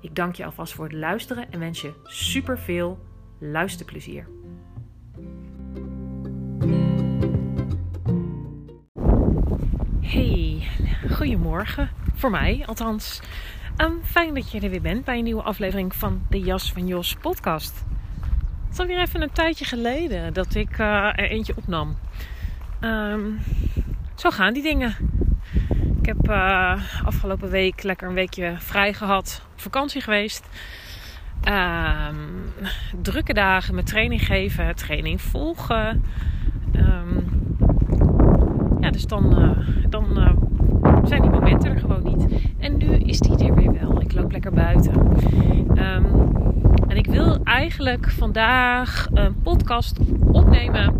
Ik dank je alvast voor het luisteren en wens je super veel luisterplezier. Hey, goedemorgen. Voor mij althans. Um, fijn dat je er weer bent bij een nieuwe aflevering van de Jas van Jos podcast. Het is alweer even een tijdje geleden dat ik uh, er eentje opnam. Um, zo gaan die dingen. Ik heb uh, afgelopen week lekker een weekje vrij gehad. Op vakantie geweest. Um, drukke dagen met training geven, training volgen. Um, ja, dus dan, uh, dan uh, zijn die momenten er gewoon niet. En nu is die er weer wel. Ik loop lekker buiten. Um, en ik wil eigenlijk vandaag een podcast opnemen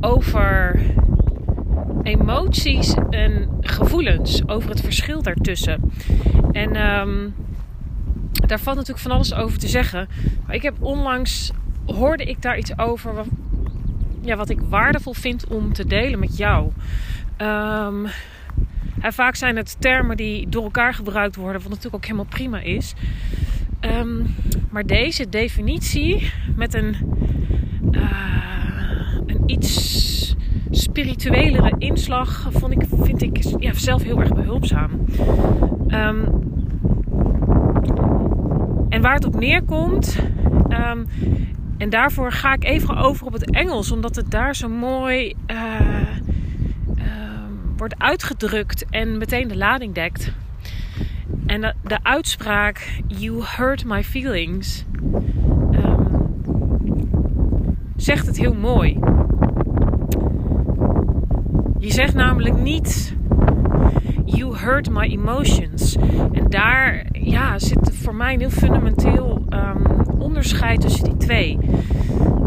over emoties en gevoelens, over het verschil daartussen. En um, daar valt natuurlijk van alles over te zeggen. Maar ik heb onlangs hoorde ik daar iets over wat, ja, wat ik waardevol vind om te delen met jou. En vaak zijn het termen die door elkaar gebruikt worden, wat natuurlijk ook helemaal prima is. Um, maar deze definitie met een, uh, een iets spirituelere inslag vond ik, vind ik ja, zelf heel erg behulpzaam. Um, en waar het op neerkomt, um, en daarvoor ga ik even over op het Engels, omdat het daar zo mooi uh, uh, wordt uitgedrukt en meteen de lading dekt. En de, uitspraak, You hurt my feelings, zegt het heel mooi. Je zegt namelijk niet You hurt my emotions. En daar ja, zit voor mij een heel fundamenteel um, onderscheid tussen die twee.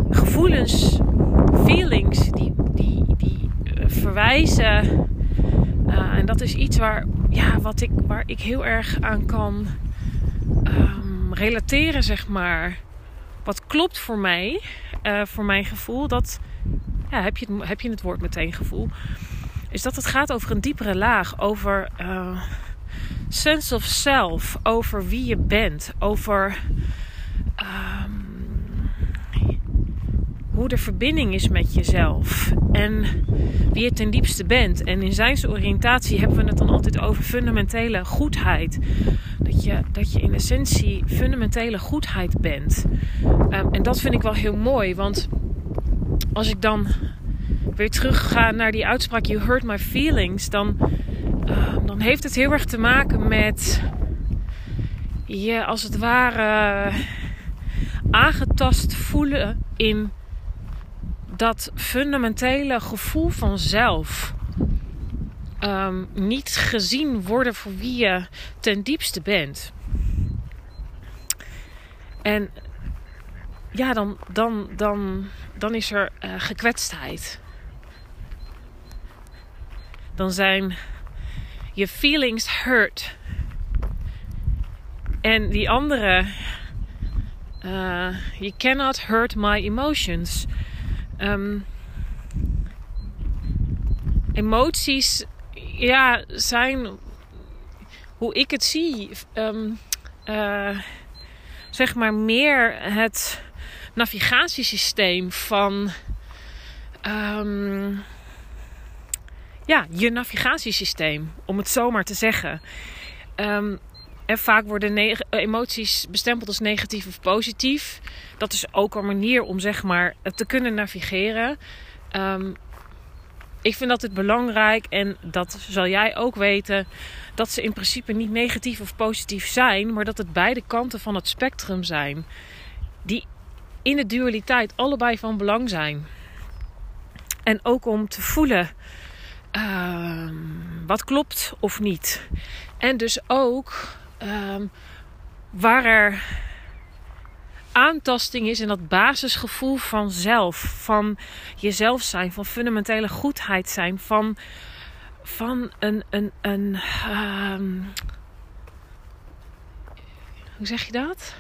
Gevoelens, feelings, die, die, die uh, verwijzen. Uh, en dat is iets waar, ja, wat ik, waar ik heel erg aan kan um, relateren, zeg maar. Wat klopt voor mij, uh, voor mijn gevoel, dat ja, heb, je het, heb je het woord meteen gevoel. Is dat het gaat over een diepere laag. Over uh, sense of self. Over wie je bent. Over um, hoe de verbinding is met jezelf. En wie je ten diepste bent. En in zijn oriëntatie hebben we het dan altijd over fundamentele goedheid. Dat je, dat je in essentie fundamentele goedheid bent. Um, en dat vind ik wel heel mooi. Want als ik dan weer terugga naar die uitspraak You hurt my feelings, dan, uh, dan heeft het heel erg te maken met je als het ware aangetast voelen in dat fundamentele gevoel van zelf. Um, niet gezien worden voor wie je ten diepste bent. En ja, dan, dan, dan, dan is er uh, gekwetstheid. Dan zijn je feelings hurt. En die andere, uh, you cannot hurt my emotions. Um, emoties, ja, zijn hoe ik het zie, um, uh, zeg maar meer het navigatiesysteem van um, ja, je navigatiesysteem, om het zomaar te zeggen. Um, en vaak worden emoties bestempeld als negatief of positief. Dat is ook een manier om zeg maar te kunnen navigeren. Um, ik vind dat het belangrijk en dat zal jij ook weten. Dat ze in principe niet negatief of positief zijn, maar dat het beide kanten van het spectrum zijn. Die in de dualiteit allebei van belang zijn. En ook om te voelen uh, wat klopt of niet. En dus ook uh, waar er aantasting is en dat basisgevoel van zelf, van jezelf zijn, van fundamentele goedheid zijn, van, van een, een, een um, hoe zeg je dat?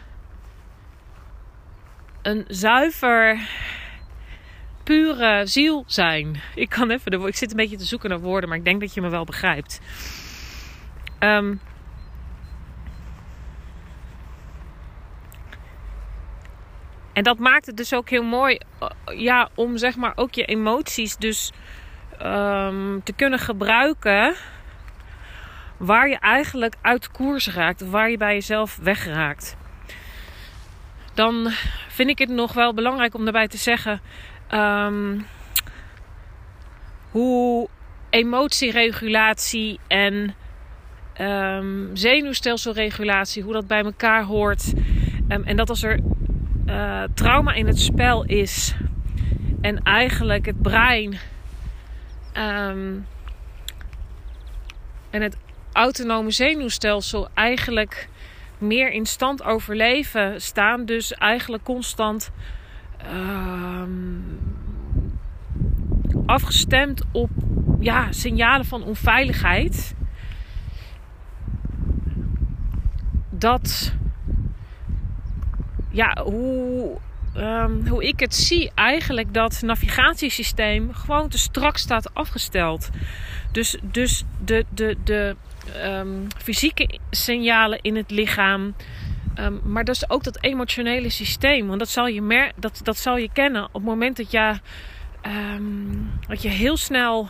Een zuiver, pure ziel zijn. Ik kan even, de, ik zit een beetje te zoeken naar woorden, maar ik denk dat je me wel begrijpt. Um, En dat maakt het dus ook heel mooi eh, ja, om zeg maar ook je emoties dus um, te kunnen gebruiken waar je eigenlijk uit koers raakt, waar je bij jezelf wegraakt. Dan vind ik het nog wel belangrijk om daarbij te zeggen um, hoe emotieregulatie en um, zenuwstelselregulatie, hoe dat bij elkaar hoort. en dat als er uh, trauma in het spel is. En eigenlijk het brein en het autonome zenuwstelsel eigenlijk meer in stand overleven staan. Dus eigenlijk constant um, afgestemd op ja, signalen van onveiligheid. Dat ja, hoe, um, hoe ik het zie, eigenlijk dat navigatiesysteem gewoon te strak staat afgesteld. Dus, dus de, de, de um, fysieke signalen in het lichaam. Um, maar dat is ook dat emotionele systeem. Want dat zal je, mer dat, dat zal je kennen op het moment dat je, dat je heel snel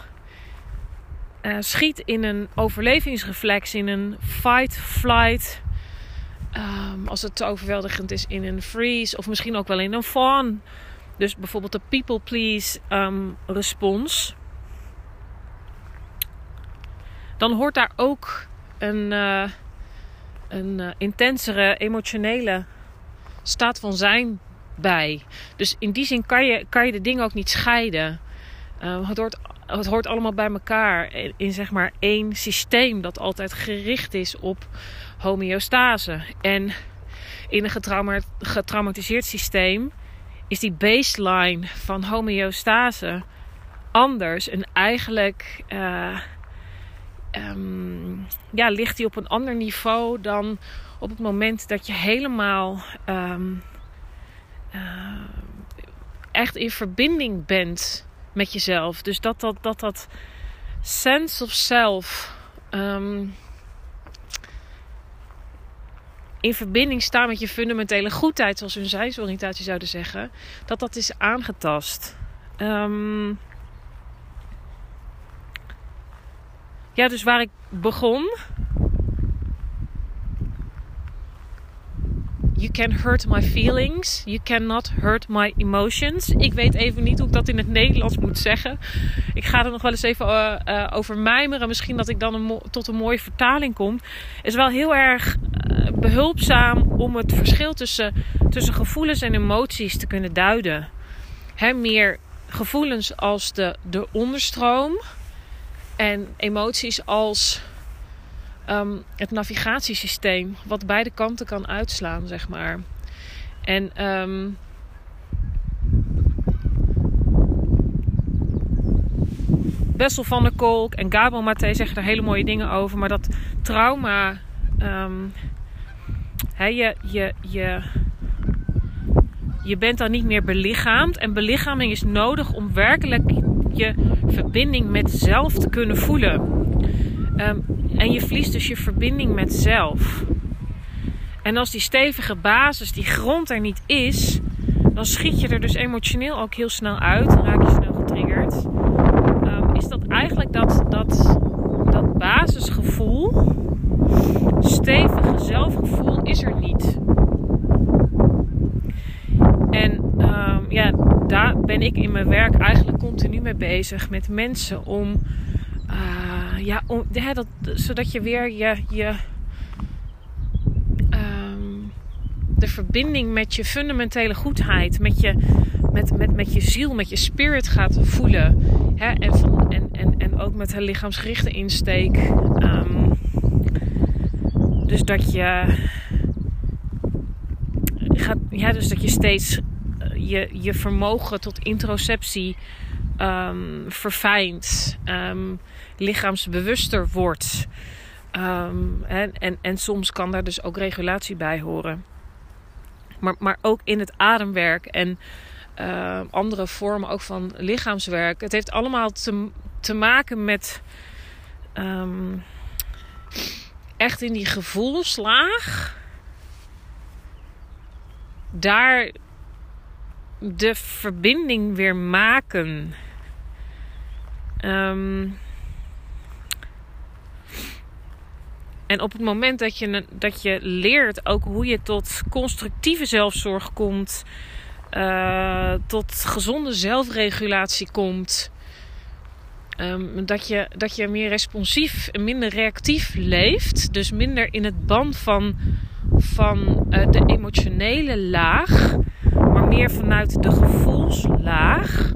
uh, schiet in een overlevingsreflex, in een fight, flight als het te overweldigend is in een freeze of misschien ook wel in een fawn. Dus bijvoorbeeld de people please um, respons. Dan hoort daar ook een, uh, een uh, intensere emotionele staat van zijn bij. Dus in die zin kan je, kan je de dingen ook niet scheiden. Uh, het, hoort, het hoort allemaal bij elkaar in, zeg maar één systeem dat altijd gericht is op homeostase. En in een getrauma getraumatiseerd systeem is die baseline van homeostase anders. En eigenlijk um, ja, ligt die op een ander niveau dan op het moment dat je helemaal um, uh, echt in verbinding bent met jezelf. Dus dat dat, dat, dat sense of self. Um, in verbinding staan met je fundamentele goedheid, zoals hun zijsoriëntatie zouden zeggen, dat dat is aangetast. Um, ja, dus waar ik begon, You can hurt my feelings. You cannot hurt my emotions. Ik weet even niet hoe ik dat in het Nederlands moet zeggen. Ik ga er nog wel eens even uh, uh, over mijmeren. Misschien dat ik dan tot een mooie vertaling kom. Is wel heel erg uh, behulpzaam om het verschil tussen, tussen gevoelens en emoties te kunnen duiden. He, meer gevoelens als de, de onderstroom. En emoties als um, het navigatiesysteem, wat beide kanten kan uitslaan, zeg maar. En Bessel van der Kolk en Gabriel Maté zeggen er hele mooie dingen over, maar dat trauma, um, je, je, je, je bent dan niet meer belichaamd. En belichaming is nodig om werkelijk je verbinding met zelf te kunnen voelen. Um, en je verliest dus je verbinding met zelf. En als die stevige basis, die grond er niet is, dan schiet je er dus emotioneel ook heel snel uit. Dan raak je snel getriggerd. Um, is dat eigenlijk dat, dat, dat basisgevoel stevig zelfgevoel is er niet. En ehm, ja, daar ben ik in mijn werk eigenlijk continu mee bezig met mensen om, uh, ja, om hè, dat, zodat je weer je, je um, de verbinding met je fundamentele goedheid, met je, met, met, met je ziel, met je spirit gaat voelen. Hè? En, van, en, en, en ook met een lichaamsgerichte insteek. Um, dus dat je gaat, ja, dus dat je steeds eh, je, je vermogen tot introceptie um, verfijnt, um, lichaamsbewuster wordt. Um, en, en, en soms kan daar dus ook regulatie bij horen. Maar, maar ook in het ademwerk en andere vormen ook van lichaamswerk. Het heeft allemaal te, te maken met echt in die gevoelslaag. Daar de verbinding weer maken. Um, en op het moment dat je, dat je leert ook hoe je tot constructieve zelfzorg komt, uh, tot gezonde zelfregulatie komt, um, dat, je, dat je meer responsief en minder reactief leeft, dus minder in het band van, van uh, de emotionele laag, meer vanuit de gevoelslaag.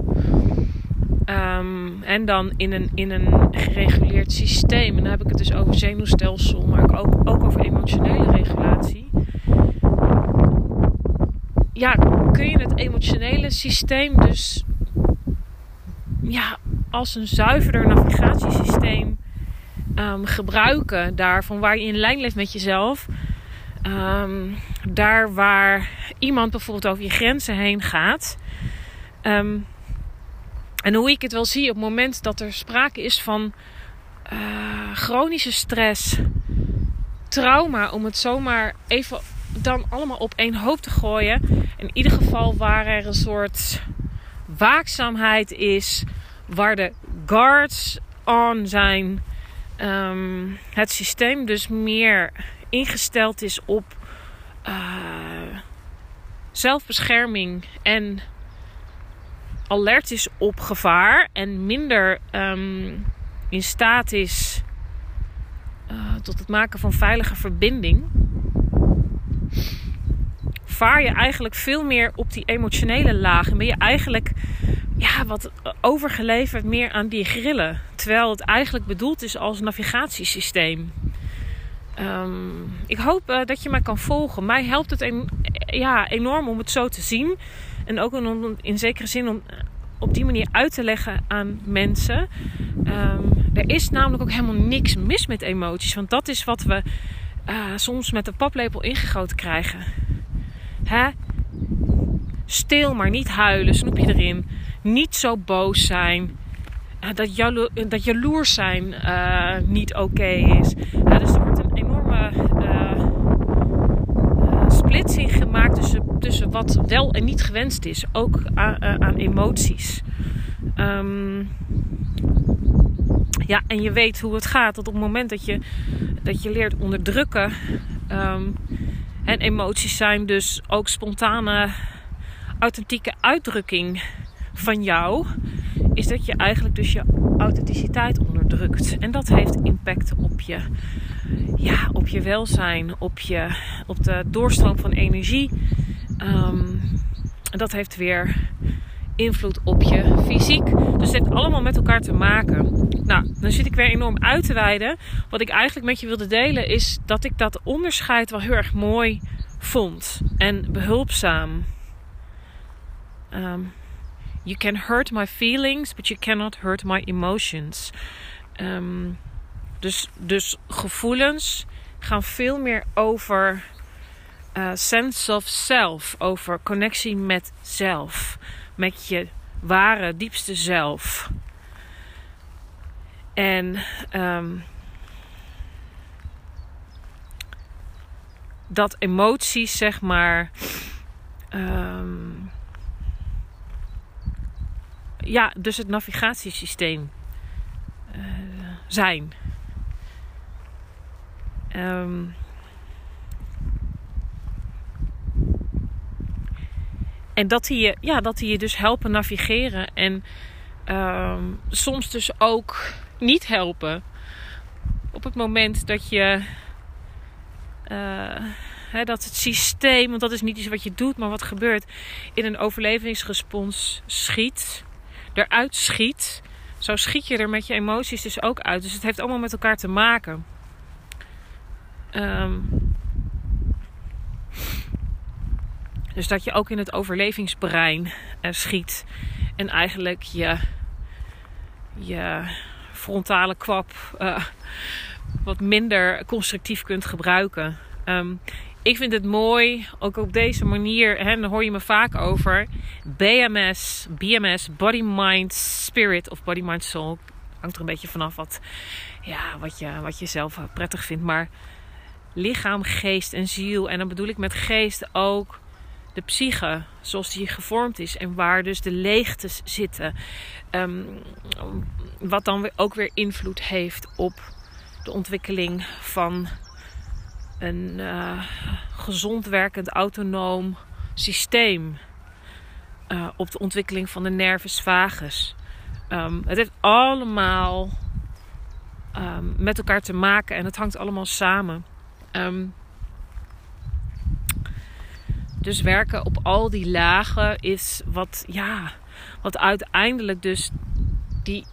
Um, en dan in een, in een gereguleerd systeem. En dan heb ik het dus over zenuwstelsel, maar ook, ook over emotionele regulatie. Ja, kun je het emotionele systeem dus ja, als een zuiverder navigatiesysteem um, gebruiken. Daarvan waar je in lijn leeft met jezelf. Um, daar waar iemand bijvoorbeeld over je grenzen heen gaat. Um, en hoe ik het wel zie op het moment dat er sprake is van uh, chronische stress, trauma, om het zomaar even dan allemaal op één hoop te gooien. In ieder geval waar er een soort waakzaamheid is, waar de guards on zijn, um, het systeem dus meer ingesteld is op uh, zelfbescherming en alert is op gevaar en minder um, in staat is uh, tot het maken van veilige verbinding, vaar je eigenlijk veel meer op die emotionele laag en ben je eigenlijk ja, wat overgeleverd meer aan die grillen. Terwijl het eigenlijk bedoeld is als navigatiesysteem. Um, ik hoop uh, dat je mij kan volgen. Mij helpt het ja, enorm om het zo te zien. En ook in, in zekere zin om eh, op die manier uit te leggen aan mensen. Um, er is namelijk ook helemaal niks mis met emoties. Want dat is wat we uh, soms met de paplepel ingegoten krijgen. Hè? Stil maar niet huilen, snoepje erin. Niet zo boos zijn. Dat, jalo dat jaloers zijn niet oké okay is. dus er wordt een enorme splitsing gemaakt tussen, tussen wat wel en niet gewenst is. Ook aan, aan emoties. Um, ja, en je weet hoe het gaat. Dat op het moment dat je, dat je leert onderdrukken. Um, en emoties zijn dus ook spontane, authentieke uitdrukking van jou. Is dat je eigenlijk dus je authenticiteit onderdrukt. En dat heeft impact op je ja, op je welzijn, op, je, op de doorstroom van energie. Um, dat heeft weer invloed op je fysiek. Dus het heeft allemaal met elkaar te maken. Nou, dan zit ik weer enorm uit te wijden. Wat ik eigenlijk met je wilde delen is dat ik dat onderscheid wel heel erg mooi vond en behulpzaam. Um, you can hurt my feelings, but you cannot hurt my emotions. Um, dus, dus gevoelens gaan veel meer over uh, sense of self, over connectie met zelf, met je ware, diepste zelf. En um, dat emoties, zeg maar. Um, ja, dus het navigatiesysteem uh, zijn. Um, en dat die je, ja, dat die je dus helpen navigeren. En ehm, soms dus ook niet helpen. Op het moment dat je. Uh, hè, dat het systeem, want dat is niet iets wat je doet, maar wat gebeurt, in een overlevingsrespons schiet, eruit schiet. Zo schiet je er met je emoties dus ook uit. Dus het heeft allemaal met elkaar te maken. Um, dus dat je ook in het overlevingsbrein uh, schiet. En eigenlijk je, frontale kwap uh, wat minder constructief kunt gebruiken. Um, ik vind het mooi, ook op deze manier, hè, daar hoor je me vaak over. BMS, BMS, Body, Mind, Spirit of Body, Mind, Soul. Hangt er een beetje vanaf wat, ja, wat, je, wat je zelf prettig vindt. Maar lichaam, geest en ziel. En dan bedoel ik met geest ook de psyche, zoals die gevormd is en waar dus de leegtes zitten. Um, wat dan ook weer invloed heeft op de ontwikkeling van een uh, gezond werkend autonoom systeem. Uh, op de ontwikkeling van de nervus vagus. Um, het heeft allemaal um, met elkaar te maken en het hangt allemaal samen. Dus werken op al die lagen is wat, ja, wat uiteindelijk dus die,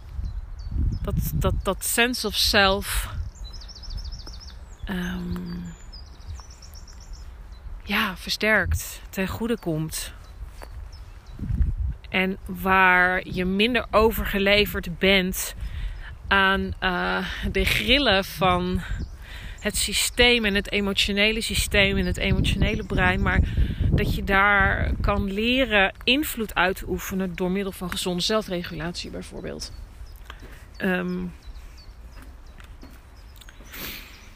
dat, dat, dat sense of self um, ja, versterkt, ten goede komt. En waar je minder overgeleverd bent aan uh, de grillen van het systeem en het emotionele systeem en het emotionele brein. Maar dat je daar kan leren invloed uit te oefenen door middel van gezonde zelfregulatie bijvoorbeeld.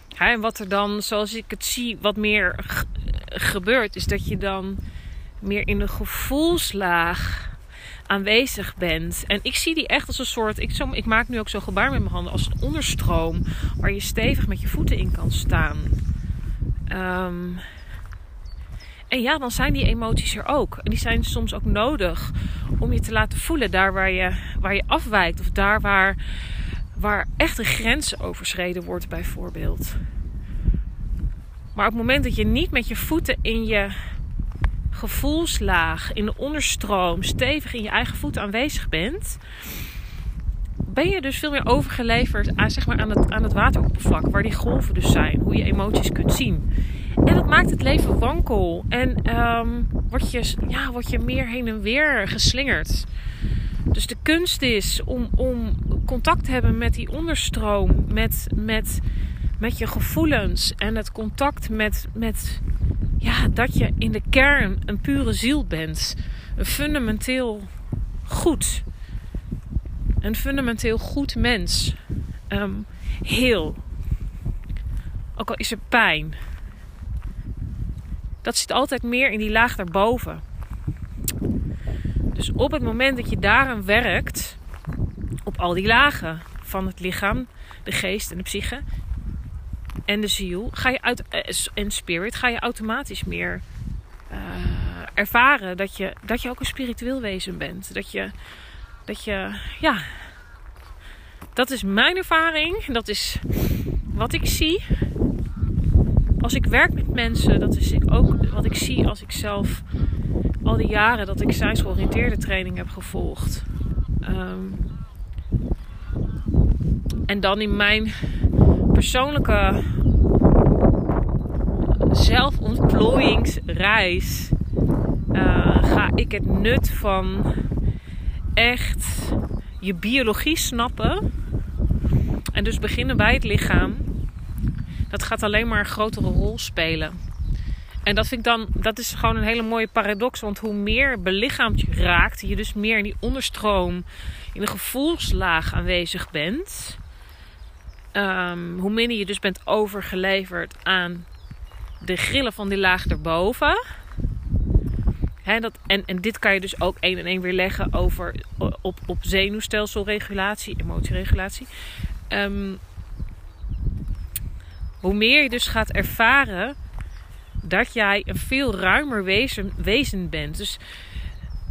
Ja, en wat er dan, zoals ik het zie, wat meer gebeurt, is dat je dan meer in de gevoelslaag aanwezig bent. En ik zie die echt als een soort. Ik, ik maak nu ook zo gebaar met mijn handen als een onderstroom. Waar je stevig met je voeten in kan staan. Um, en ja, dan zijn die emoties er ook. En die zijn soms ook nodig om je te laten voelen daar waar je, waar je afwijkt. Of daar waar, waar echt een grens overschreden wordt, bijvoorbeeld. Maar op het moment dat je niet met je voeten in je gevoelslaag, in de onderstroom, stevig in je eigen voeten aanwezig bent, ben je dus veel meer overgeleverd aan, zeg maar, aan, het, aan het wateroppervlak, waar die golven dus zijn, hoe je emoties kunt zien. En dat maakt het leven wankel. En um, word, je, ja, word je meer heen en weer geslingerd. Dus de kunst is om, om contact te hebben met die onderstroom, met, met, met je gevoelens en het contact met, met ja, dat je in de kern een pure ziel bent. Een fundamenteel goed. Een fundamenteel goed mens. Um, heel. Ook al is er pijn dat zit altijd meer in die laag daarboven. Dus op het moment dat je daaraan werkt, op al die lagen van het lichaam, de geest en de psyche en de ziel, ga je uit, eh, en spirit, ga je automatisch meer uh, ervaren dat je, dat je ook een spiritueel wezen bent. Dat je, dat je, ja, dat is mijn ervaring. Dat is wat ik zie als ik werk met mensen, dat is ook wat ik zie als ik zelf al die jaren dat ik zijnsgeoriënteerde training heb gevolgd. Um, en dan in mijn persoonlijke zelfontplooiingsreis uh, ga ik het nut van echt je biologie snappen. En dus beginnen bij het lichaam dat gaat alleen maar een grotere rol spelen. En dat vind ik dan, dat is gewoon een hele mooie paradox. Want hoe meer belichaamd je raakt, je dus meer in die onderstroom, in de gevoelslaag aanwezig bent. Um, hoe minder je dus bent overgeleverd aan de grillen van die laag erboven. He, dat, en, en dit kan je dus ook één en één weer leggen over, op, op zenuwstelselregulatie, emotieregulatie. Um, hoe meer je dus gaat ervaren dat jij een veel ruimer wezen, wezen bent. Dus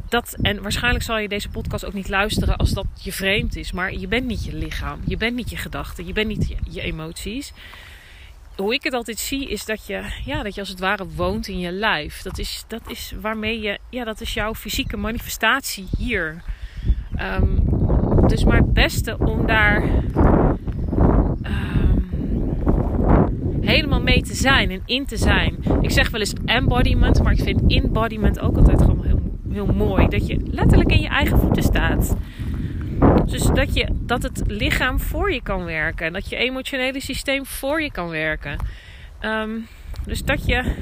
dat, en waarschijnlijk zal je deze podcast ook niet luisteren als dat je vreemd is. Maar je bent niet je lichaam. Je bent niet je gedachten. Je bent niet je, emoties. Hoe ik het altijd zie is dat je, ja, dat je als het ware woont in je lijf. Dat is, dat is waarmee je, ja, dat is jouw fysieke manifestatie hier. Um, dus maar het beste om daar um, helemaal mee te zijn en in te zijn. Ik zeg wel eens embodiment, maar ik vind embodiment ook altijd gewoon heel heel mooi. Dat je letterlijk in je eigen voeten staat. Dus dat, je, dat het lichaam voor je kan werken. Dat je emotionele systeem voor je kan werken. Ehm, dus dat je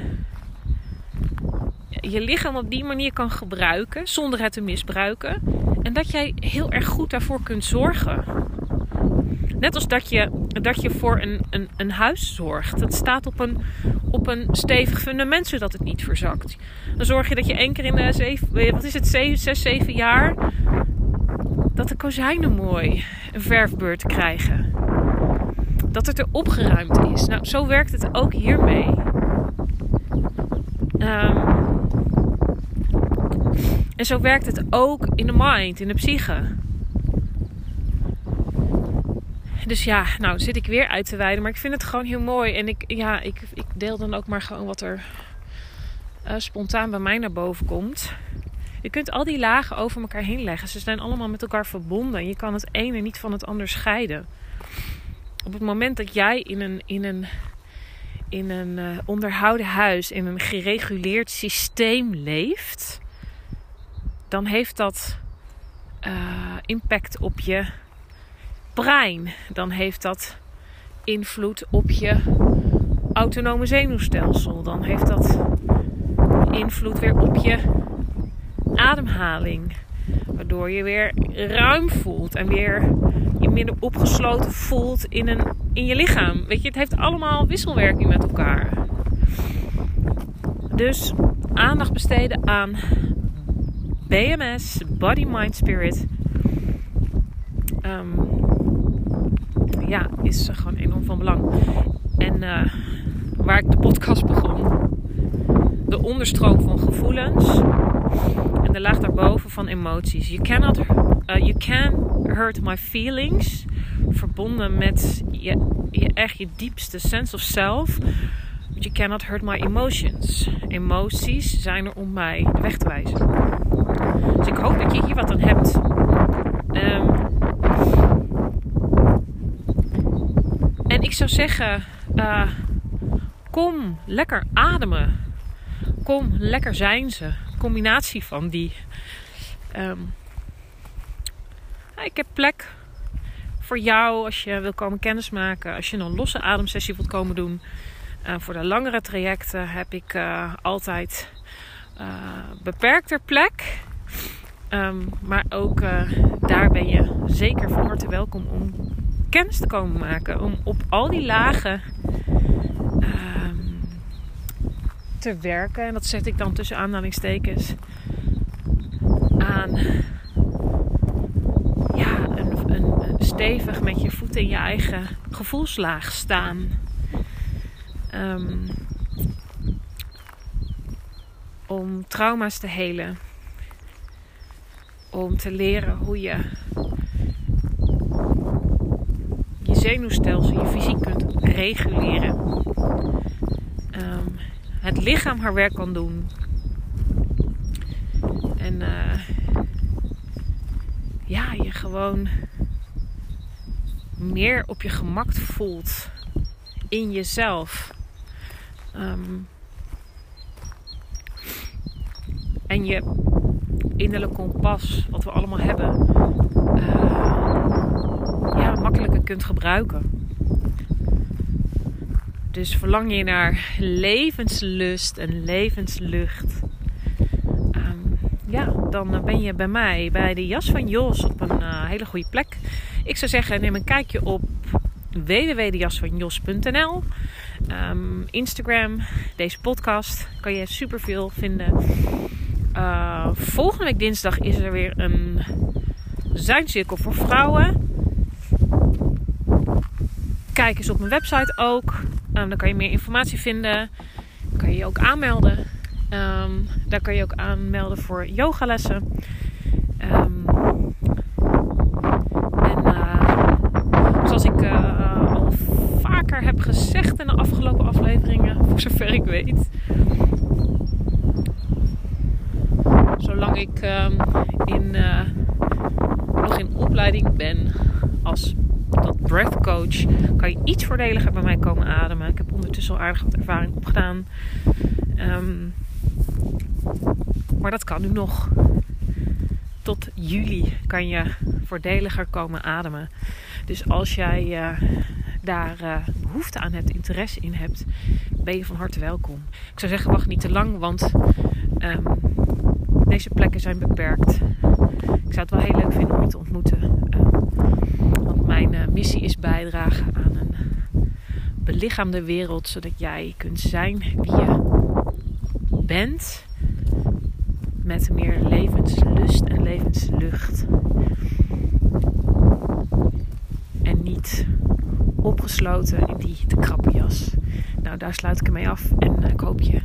je lichaam op die manier kan gebruiken zonder het te misbruiken. En dat jij heel erg goed daarvoor kunt zorgen. Net als dat je, dat je voor een, een, een huis zorgt. Dat staat op een, op een stevig fundament zodat het niet verzakt. Dan zorg je dat je één keer in de zeven, eh, wat is het, zes, zeven jaar, dat de kozijnen mooi een verfbeurt krijgen. Dat het er opgeruimd is. Nou, zo werkt het ook hiermee. Um, en zo werkt het ook in de mind, in de psyche. Dus ja, nou zit ik weer uit te wijden. Maar ik vind het gewoon heel mooi. En ik, ja, ik, ik deel dan ook maar gewoon wat er uh, spontaan bij mij naar boven komt. Je kunt al die lagen over elkaar heen leggen. Ze zijn allemaal met elkaar verbonden. Je kan het ene niet van het ander scheiden. Op het moment dat jij in een, in een, in een uh, onderhouden huis, in een gereguleerd systeem leeft, dan heeft dat uh, impact op je brein. Dan heeft dat invloed op je autonome zenuwstelsel. Dan heeft dat invloed weer op je ademhaling. Waardoor je weer ruim voelt en weer je minder opgesloten voelt in, een, in je lichaam. Weet je, het heeft allemaal wisselwerking met elkaar. Dus aandacht besteden aan BMS, Body, Mind, Spirit. Um, ja, is gewoon enorm van belang. En uh, waar ik de podcast begon, de onderstroom van gevoelens en de laag daarboven van emoties. You cannot, uh, you can hurt my feelings, verbonden met je, je echt je diepste sense of self. But you cannot hurt my emotions. Emoties zijn er om mij weg te wijzen. Dus ik hoop dat je hier wat aan hebt. Um, en ik zou zeggen, uh, kom lekker ademen kom, lekker zijn ze. Combinatie van die. Um, ik heb plek voor jou als je wil komen kennismaken. Als je een losse ademsessie wilt komen doen. Uh, voor de langere trajecten heb ik uh, altijd beperkter plek. Um, maar ook daar ben je zeker van harte welkom om kennis te komen maken. Om op al die lagen te werken. En dat zet ik dan tussen aanhalingstekens aan. Ja, een, een, stevig met je voeten in je eigen gevoelslaag staan. Um, om trauma's te helen. Om te leren hoe je je zenuwstelsel, je fysiek kunt reguleren. Um, het lichaam haar werk kan doen. En uh, ja, je gewoon meer op je gemak voelt in jezelf. Um, en je innerlijk kompas, wat we allemaal hebben, uh, kunt gebruiken. Dus verlang je naar levenslust en levenslucht. Um, ja, dan ben je bij mij bij de Jas van Jos op een uh, hele goede plek. Ik zou zeggen, neem een kijkje op www.jasvanjos.nl um, ehm, Instagram, deze podcast. Kan je superveel vinden. Uh, volgende week dinsdag is er weer een zuincirkel voor vrouwen. Kijk eens op mijn website ook. Um, dan kan je meer informatie vinden. Kan je je ook aanmelden. Ehm, daar kan je ook aanmelden voor yogalessen. Um, en uh, zoals ik uh, al vaker heb gezegd in de afgelopen afleveringen, voor zover ik weet. Zolang ik um, in, uh, nog in opleiding ben als breath coach, kan je iets voordeliger bij mij komen ademen. Ik heb ondertussen al aardig wat ervaring opgedaan. Um, maar dat kan nu nog. Tot juli kan je voordeliger komen ademen. Dus als jij uh, daar uh, behoefte aan hebt, interesse in hebt, ben je van harte welkom. Ik zou zeggen, wacht niet te lang, want um, deze plekken zijn beperkt. Ik zou het wel heel leuk vinden om je te ontmoeten. Mijn uh, missie is bijdragen aan een belichaamde wereld, zodat jij kunt zijn wie je bent met meer levenslust en levenslucht. En niet opgesloten in die te krappe jas. Nou, daar sluit ik ermee af en ik hoop je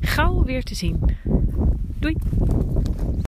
gauw weer te zien. Doei!